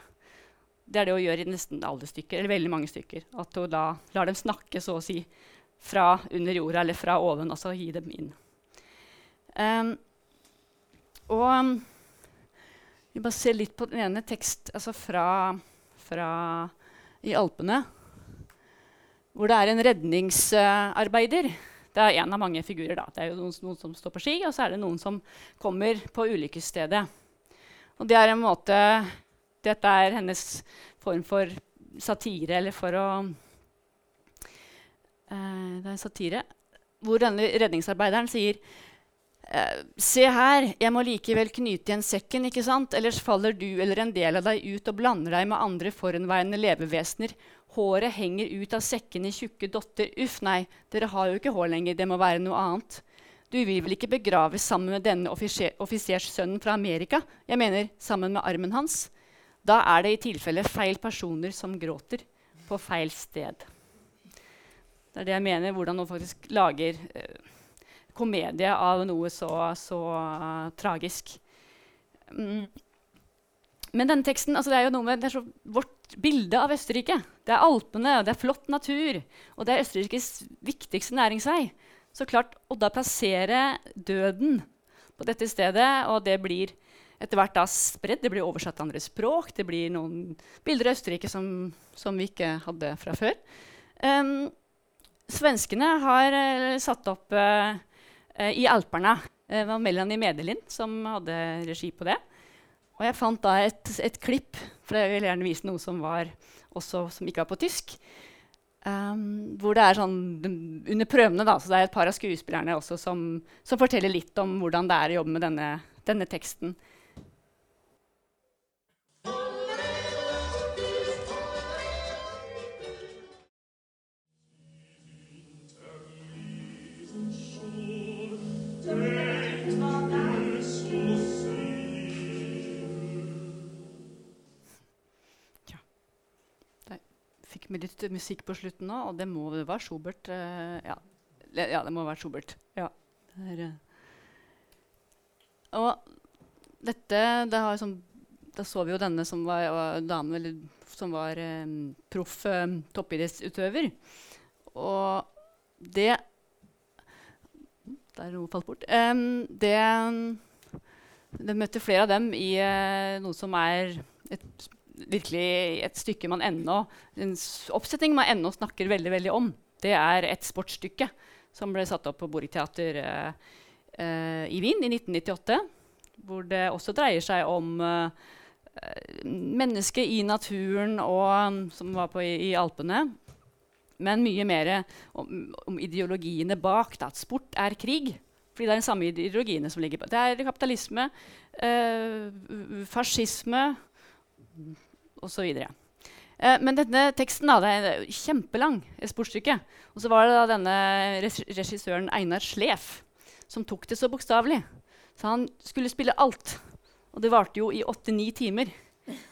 [SPEAKER 2] Det er det hun gjør i nesten alle stykker, eller veldig mange stykker. At hun da lar dem snakke så å si fra under jorda eller fra oven, altså gi dem inn. Um, og um, vi bare ser litt på den ene tekst altså fra, fra i Alpene hvor det er en redningsarbeider. Det er én av mange figurer. Da. Det er noen, noen, som står på ski, og så er det noen som kommer på ulykkesstedet. Og det er en måte Dette er hennes form for satire, eller for å eh, Det er satire hvor denne redningsarbeideren sier eh, Se her, jeg må likevel knyte igjen sekken, ikke sant? ellers faller du eller en del av deg ut og blander deg med andre forhenværende levevesener Håret henger ut av sekkene i tjukke dotter. Uff, nei, dere har jo ikke hår lenger, det må være noe annet. Du vil vel ikke begraves sammen med denne offisersønnen fra Amerika? Jeg mener sammen med armen hans. Da er det i tilfelle feil personer som gråter på feil sted. Det er det jeg mener, hvordan man faktisk lager uh, komedie av noe så, så uh, tragisk. Mm. Men denne teksten, altså det er jo noe med, det er så vårt bilde av Østerrike. Det er Alpene, det er flott natur, og det er Østerrikes viktigste næringsvei. Så klart, å da plassere døden på dette stedet, og det blir etter hvert da spredd, det blir oversatt til andre språk, det blir noen bilder av Østerrike som, som vi ikke hadde fra før. Um, svenskene har uh, satt opp uh, uh, i Alperne. Det var Melanie Medelin som hadde regi på det. Og jeg fant da et, et klipp, for jeg vil gjerne vise noe som, var også, som ikke var på tysk. Um, hvor det er sånn Under prøvene, da, så det er et par av skuespillerne også som, som forteller litt om hvordan det er å jobbe med denne, denne teksten. Med litt musikk på slutten nå, og det må det være Schubert. Uh, ja. ja. det må være Schubert. Ja. Der, uh. Og dette det har sånn, Da så vi jo denne som var dame, eller, som var um, proff um, toppidrettsutøver. Og det Der noe falt bort. Um, det, det møtte flere av dem i uh, noe som er et, virkelig et stykke man ennå En oppsetning man ennå snakker veldig, veldig om. Det er et sportsstykke som ble satt opp på Borgteater uh, uh, i Wien i 1998. Hvor det også dreier seg om mennesket i naturen, og, som var på i, i Alpene men mye mer om, om ideologiene bak. Da, at sport er krig. Fordi det er den samme ideologiene som ligger på. Det er kapitalisme, eh, fascisme osv. Eh, men denne teksten da, det er kjempelang, et sportsstykke. Og så var det da denne regissøren Einar Slef som tok det så bokstavelig. Så han skulle spille alt. Og det varte jo i åtte-ni timer.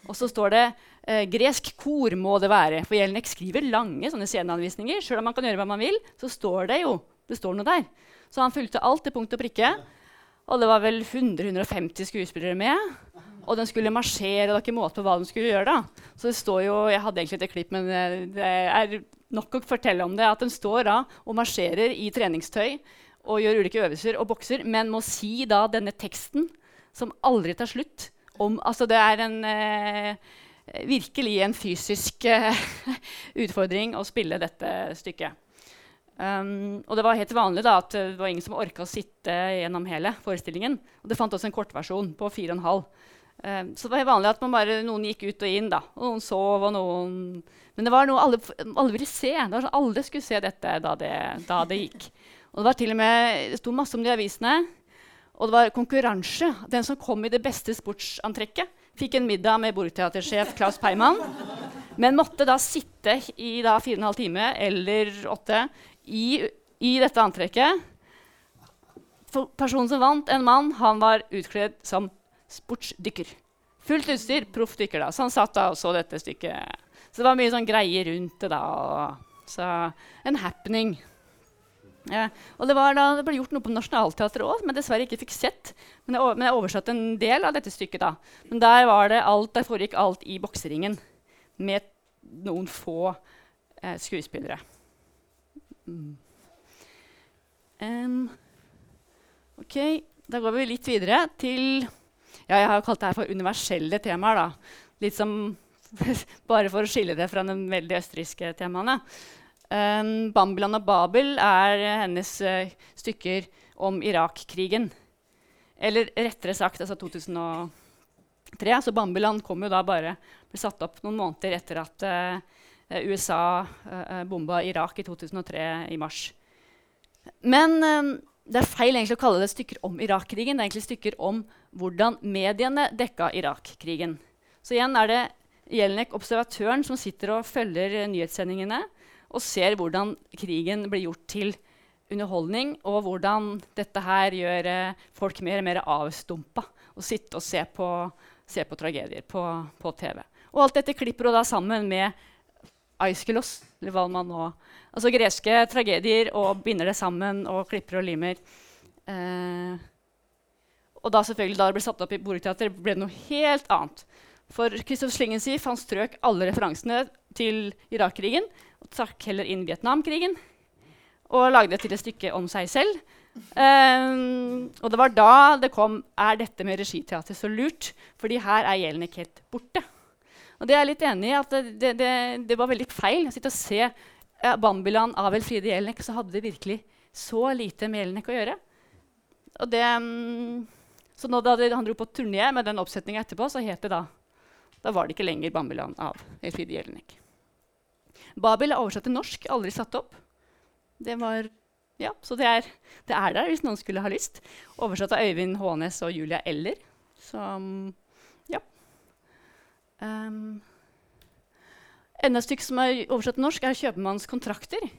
[SPEAKER 2] Og så står det eh, 'gresk kor må det være'. For Jelnek skriver lange sånne sceneanvisninger. Selv om man kan gjøre hva man vil, så står det jo det står noe der. Så han fulgte alt til punkt og prikke. Og det var vel 100-150 skuespillere med. Og den skulle marsjere, og det var ikke måte på hva den skulle gjøre. da. Så det står jo, Jeg hadde egentlig et klipp, men eh, det er nok å fortelle om det. At den står da og marsjerer i treningstøy og gjør ulike øvelser og bokser, men må si da denne teksten, som aldri tar slutt, om Altså, det er en eh, virkelig en fysisk eh, utfordring å spille dette stykket. Um, og det var helt vanlig da, at det var ingen som orka å sitte gjennom hele forestillingen. Og det fant også en kortversjon på 4,5. Um, så det var helt vanlig at bare, noen gikk ut og inn. da, og Noen sov, og noen Men det var noe alle, alle ville se. Sånn, Alle skulle se dette da det, da det gikk. Og det var til og med, det sto masse om det i avisene. Og det var konkurranse. Den som kom i det beste sportsantrekket, fikk en middag med bordteatersjef Klaus Peimann. Men måtte da sitte i da fire og en halv time eller åtte i, i dette antrekket. For personen som vant, en mann, han var utkledd som sportsdykker. Fullt utstyr, proffdykker. da. Så han satt da og så dette stykket. Så det var mye sånn greier rundt det. da. Så en happening. Ja, og det, da, det, ble gjort noe på Nationaltheatret òg, jeg dessverre ikke fikk sett. Men jeg, men jeg oversatte en del av dette stykket. da. Men der, det alt, der foregikk alt i bokseringen med noen få eh, skuespillere. Mm. Um, ok, da går vi litt videre til ja, Jeg har kalt det her for universelle temaer. da. Litt som Bare for å skille det fra de veldig østerrikske temaene. Um, 'Bambiland og Babel' er hennes uh, stykker om Irak-krigen. Eller rettere sagt altså 2003. Så 'Bambiland' kom jo da bare ble satt opp noen måneder etter at uh, USA uh, bomba Irak i 2003 i mars. Men um, det er feil egentlig å kalle det stykker om Irak-krigen. Det er egentlig stykker om hvordan mediene dekka Irak-krigen. Så igjen er det Jelnek, observatøren, som sitter og følger nyhetssendingene og ser hvordan krigen blir gjort til underholdning, og hvordan dette her gjør eh, folk mer og mer avstumpa å sitte og se på, se på tragedier på, på, TV. Og alt dette klipper hun da sammen med Aiskelos, eller hva man nå Altså greske tragedier, og binder det sammen og klipper og limer. Eh, og da selvfølgelig da det ble satt opp i Borgteater, ble det noe helt annet. For Christoph han strøk alle referansene til Irak-krigen og trakk heller inn Vietnamkrigen og lagde det til et stykke om seg selv. Um, og det var da det kom Er dette med regiteater så lurt? Fordi her er Jelenek helt borte. Og det er jeg litt enig i at det, det, det, var veldig feil å sitte og se ja, Bambiland av Elfride Jelinek, så hadde det virkelig så lite med Jelinek å gjøre. Og det, um, så nå da han dro på turné med den oppsetninga etterpå, så het det da Da var det ikke lenger Bambiland av Elfride Jelinek. Babel er oversatt til norsk, aldri satt opp. Det var, ja, så det er, det er, der hvis noen skulle ha lyst. Oversatt av Øyvind Hånes og Julia Eller. Ja. Um, enda et stykke som er oversatt til norsk, er 'Kjøpmanns kontrakter'.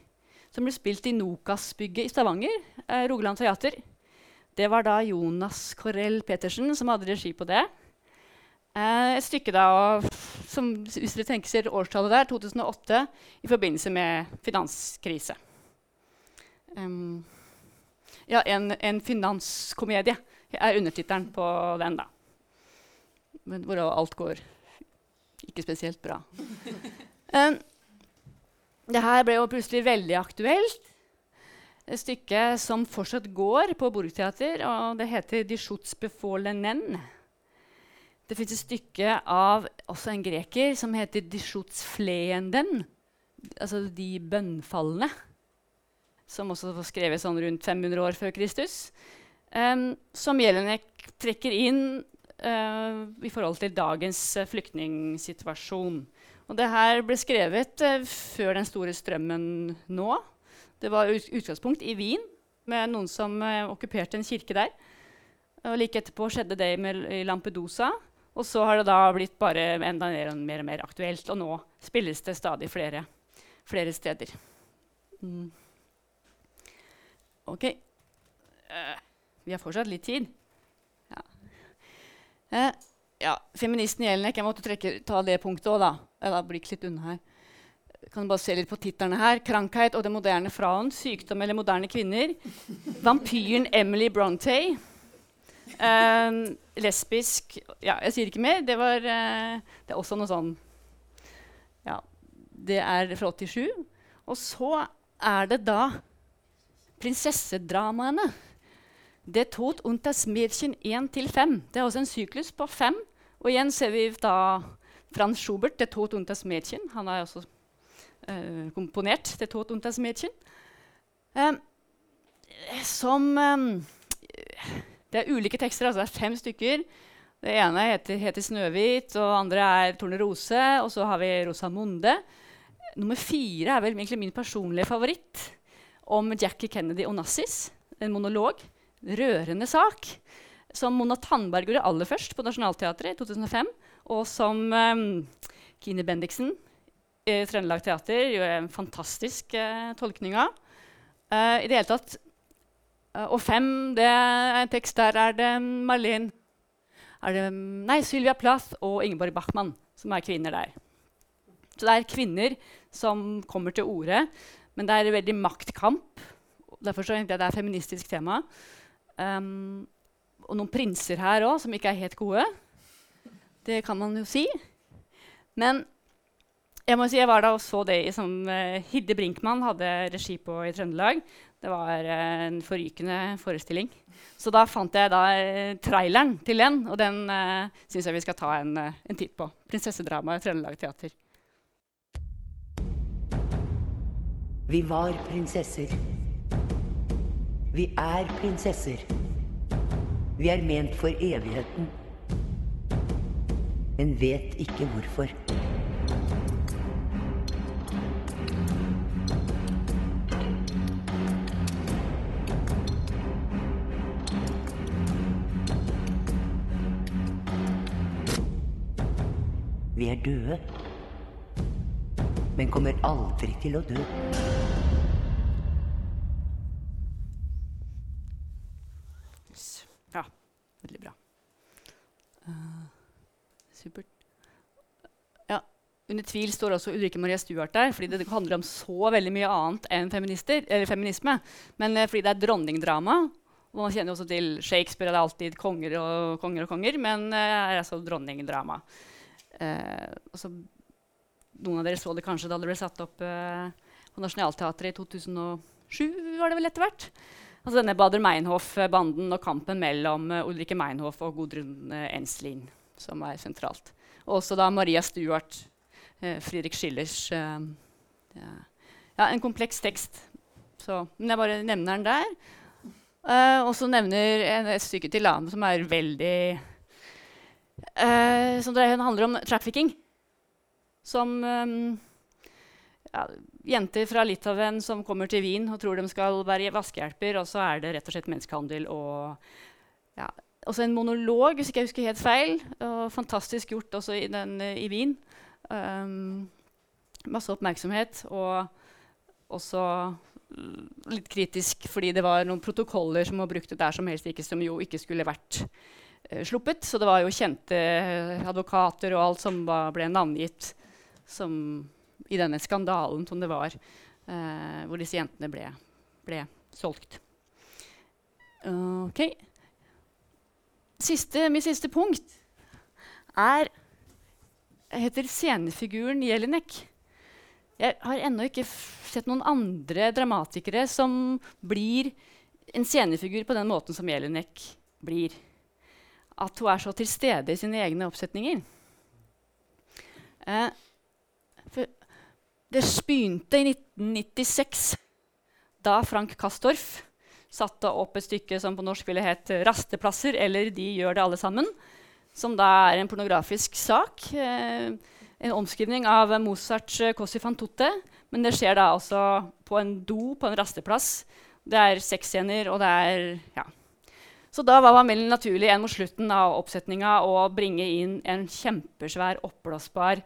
[SPEAKER 2] Som ble spilt i Nokas-bygget i Stavanger. Eh, Rogaland Teater. Det var da Jonas Korell Petersen som hadde regi på det. Eh, et stykke da, som, hvis dere tenker ser årstallet der, 2008, i forbindelse med finanskrise. Um, ja, en, en, finanskomedie er undertittelen på den, da. Hvor alt går ikke spesielt bra. Um, det her ble jo plutselig veldig aktuelt. et stykke som fortsatt går på Borgteater, og det heter 'Die Schutzbefohlenen'. Det fins et stykke av også en greker som heter 'Die Schutzfleenden', altså de bønnfallende, som også var skrevet sånn rundt 500 år før Kristus, um, som Jelinek trekker inn i forhold til dagens uh, flyktningsituasjon. Og det her ble skrevet uh, før den store strømmen nå. Det var utgangspunkt i Wien, med noen som okkuperte en kirke der. Og like etterpå skjedde det i Lampedusa. Og så har det da blitt bare enda mer og mer, og mer aktuelt, og nå spilles det stadig flere, flere steder. Mm. OK. Vi har fortsatt litt tid. Uh, ja, Feministen Jelinek, jeg måtte trekke, ta det punktet òg, da. Eller blikk litt unna her. Kan du bare se litt på titlene her. 'Krankhet og det moderne fraen'. 'Sykdom eller moderne kvinner'. 'Vampyren Emily Brontë'. Eh, lesbisk Ja, jeg sier ikke mer. Det, var, eh, det er også noe sånn Ja, det er fra 87. Og så er det da prinsessedramaene. Det tot untas Mädchen 1-5. Det er også en syklus på fem. Og igjen ser vi da Frans Schubert, 'Det tot untas Mädchen'. Han har også uh, komponert 'Det tot untas Mädchen'. Um, som um, Det er ulike tekster. altså Det er fem stykker. Det ene heter, heter 'Snøhvit', og andre er 'Tornerose', og så har vi 'Rosamunde'. Nummer fire er vel egentlig min personlige favoritt, om Jackie Kennedy og Nazis. En monolog. Rørende sak. Som Mona Tandberg gjorde aller først på Nationaltheatret i 2005. Og som um, Kine Bendiksen i Trøndelag Teater gjorde en fantastisk uh, tolkning av. Uh, I det hele tatt og fem, det er en tekst der er det Marlene er det, Nei, Sylvia Plath og Ingeborg Bachmann som er kvinner der. Så det er kvinner som kommer til orde, men det er veldig maktkamp. Derfor så det er feministisk tema. Um, og noen prinser her òg som ikke er helt gode. Det kan man jo si. Men jeg må si jeg var da og så det som uh, Hidde Brinkmann hadde regi på i Trøndelag. Det var uh, en forrykende forestilling. Så da fant jeg da uh, traileren til den, og den uh, syns jeg vi skal ta en, en titt på. 'Prinsessedrama' i Trøndelag Teater.
[SPEAKER 7] Vi var prinsesser. Vi er prinsesser. Vi er ment for evigheten. Men vet ikke hvorfor. Vi er døde, men kommer aldri til å dø.
[SPEAKER 2] Ja, veldig bra. Uh, supert. Ja, under tvil står også Ulrikke Maria Stuart der, fordi det handler om så veldig mye annet enn feminisme. Men uh, fordi det er dronningdrama. Og man kjenner også til Shakespeare, det er alltid konger og konger og konger, men uh, er altså dronningdrama. Altså, noen av dere så det kanskje da det ble satt opp uh, på Nationaltheatret i 2007, var det vel etter hvert. Altså denne Bader Meinhof-banden og kampen mellom uh, Ulrikke Meinhof og Gudrun Enslin, som er sentralt. Og også da Maria Stuart, Friedrich Schillers ja. en kompleks tekst. Så, men jeg bare nevner den der. Uh, og så nevner jeg et stykke til da, som er veldig uh, Som handler om trafficking. Som um, ja, jenter fra Litauen som kommer til Wien og tror de skal være vaskehjelper, og så er det rett og slett menneskehandel og ja, også en monolog, hvis ikke jeg husker helt feil. Og fantastisk gjort også i, den, i Wien. Um, masse oppmerksomhet. Og også litt kritisk fordi det var noen protokoller som var brukt der som helst ikke, som jo ikke skulle vært uh, sluppet. Så det var jo kjente advokater og alt som var, ble navngitt som, i denne skandalen som det var, eh, hvor disse jentene ble, ble solgt. OK. Siste, mitt siste punkt er heter scenefiguren Jelinek. Jeg har ennå ikke sett noen andre dramatikere som blir en scenefigur på den måten som Jelinek blir. At hun er så til stede i sine egne oppsetninger. Eh, det begynte i 1996, da Frank Castorf satte opp et stykke som på norsk ville het 'Rasteplasser', eller 'De gjør det alle sammen', som da er en pornografisk sak. Eh, en omskrivning av Mozarts 'Cossi van tutte'. Men det skjer da også på en do på en rasteplass. Det er sexscener, og det er ja. Så da var det naturlig en mot slutten av oppsetninga å bringe inn en kjempesvær, oppblåsbar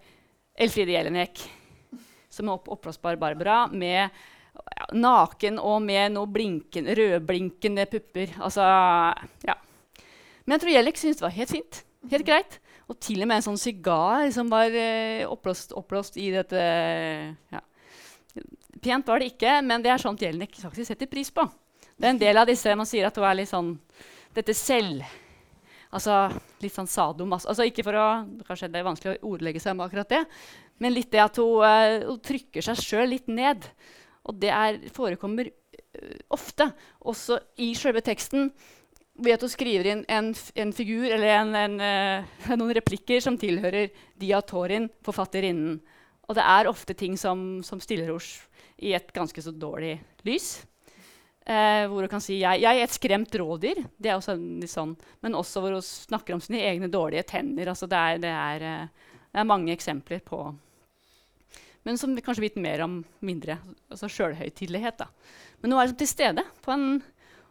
[SPEAKER 2] Elfride Jelinek. Som er opp oppblåsbar Barbara med ja, naken og med noe blinkende, rødblinkende pupper. Altså, ja. Men jeg tror Jellik syntes det var helt fint. Helt greit. Og til og med en sånn sigar som var eh, oppblåst, oppblåst, i dette ja. Pent var det ikke, men det er sånt Jelinek faktisk setter pris på. Det er en del av disse man sier at hun er litt sånn Dette selv Altså litt sånn sadomas. Altså ikke for å, Kanskje det er vanskelig å ordlegge seg med akkurat det, men litt det at hun, uh, hun trykker seg sjøl litt ned. Og det er, forekommer uh, ofte, også i sjølve teksten, ved at hun skriver inn en, en figur eller en, en, uh, noen replikker som tilhører Diatorin, forfatterinnen. Og det er ofte ting som, som stiller henne i et ganske så dårlig lys. Eh, hvor hun kan si jeg, 'jeg er et skremt rådyr', det er også litt sånn. men også hvor hun snakker om sine egne dårlige tenner. Altså det, er, det, er, det, er, mange eksempler på men som vi kanskje vet mer om mindre. Altså sjølhøytidelighet. Men nå er det til stede. En,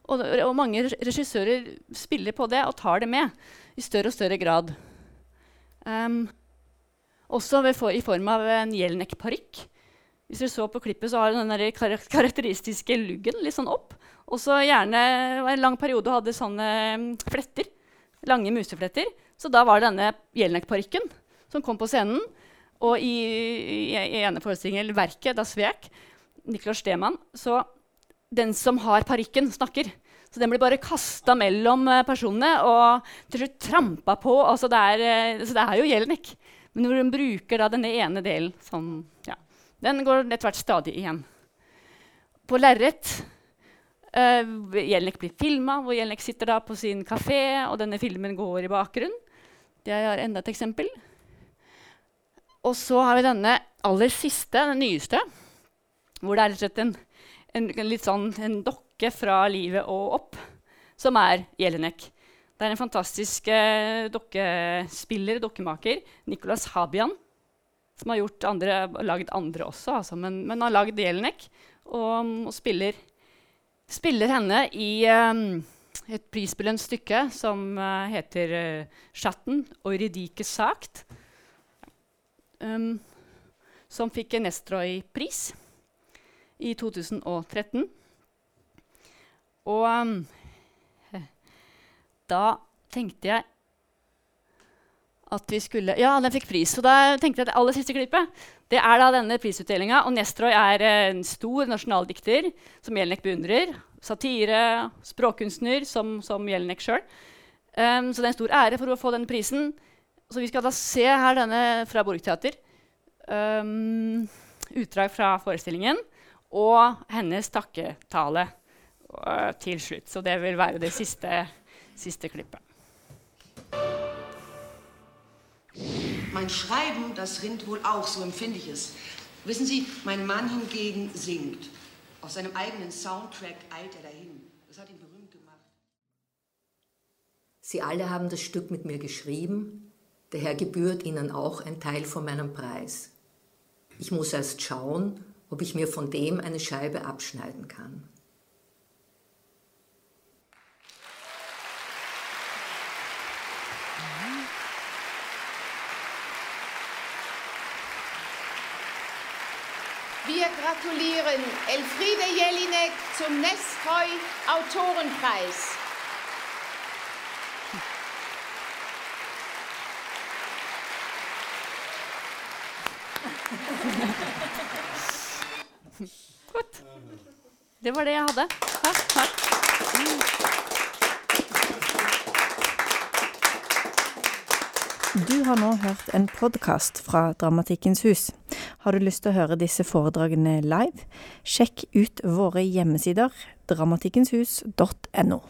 [SPEAKER 2] og, og, mange regissører spiller på det og tar det med i større og større grad. Um, også for, i form av en Jelnek-parykk. Hvis dere så på klippet, så har den der kar karakteristiske luggen litt sånn opp. Og så gjerne en lang periode hadde sånne um, fletter. Lange musefletter. Så da var det denne Jelnek-parykken som kom på scenen. Og i, i, ene forestillingen, eller verket, da Svek, Niklas Stemann, så den som har parykken, snakker. Så den blir bare kasta mellom uh, personene og til slutt trampa på. Altså det er, uh, så det er jo Jelnik. Men når hun bruker da denne ene delen sånn, ja, Den går etter hvert stadig igjen. På lerret uh, Jelnik blir filma, hvor Jelnik sitter da på sin kafé, og denne filmen går i bakgrunnen. Det er enda et eksempel. Og så har vi denne aller siste, den nyeste, hvor det er en, en, en, litt sånn en dokke fra livet og opp, som er Jelinek. Det er en fantastisk eh, dokkespiller, dokkemaker, Nicolas Habian, som har andre, lagd andre også, altså, men, men, har lagd Jelinek og, og spiller, spiller, henne i eh, et prisbelønt stykke som eh, heter uh, 'Schatten og Ridike sagt' um, som fikk en Nestroy-pris i 2013. Og um, da tenkte jeg at vi skulle Ja, den fikk pris. Så da tenkte jeg at det aller siste klippet det er da denne prisutdelinga. Og Nestroy er en stor nasjonaldikter som Jelnek beundrer. Satire, språkkunstner som, som Jelnek sjøl. Um, så det er en stor ære for å få denne prisen. Så vi skal da se her denne fra Borgteater. Um, utdrag fra forestillingen og hennes takketale uh, til slutt. Så det vil være det siste, siste klippet.
[SPEAKER 8] Mein Schreiben, das rinnt wohl auch, so empfinde ich es. Wissen Sie, mein Mann hingegen singt. Aus seinem eigenen Soundtrack eilt er dahin. Das hat ihn berühmt gemacht.
[SPEAKER 6] Sie alle haben das Stück mit mir geschrieben. Daher gebührt Ihnen auch ein Teil von meinem Preis. Ich muss erst schauen, ob ich mir von dem eine Scheibe abschneiden kann.
[SPEAKER 9] Wir gratulieren Elfriede Jelinek zum Nestroy Autorenpreis.
[SPEAKER 2] Det var det jeg hadde. Takk, takk.
[SPEAKER 1] Du har nå hørt en podkast fra Dramatikkens hus. Har du lyst til å høre disse foredragene live? Sjekk ut våre hjemmesider dramatikkenshus.no.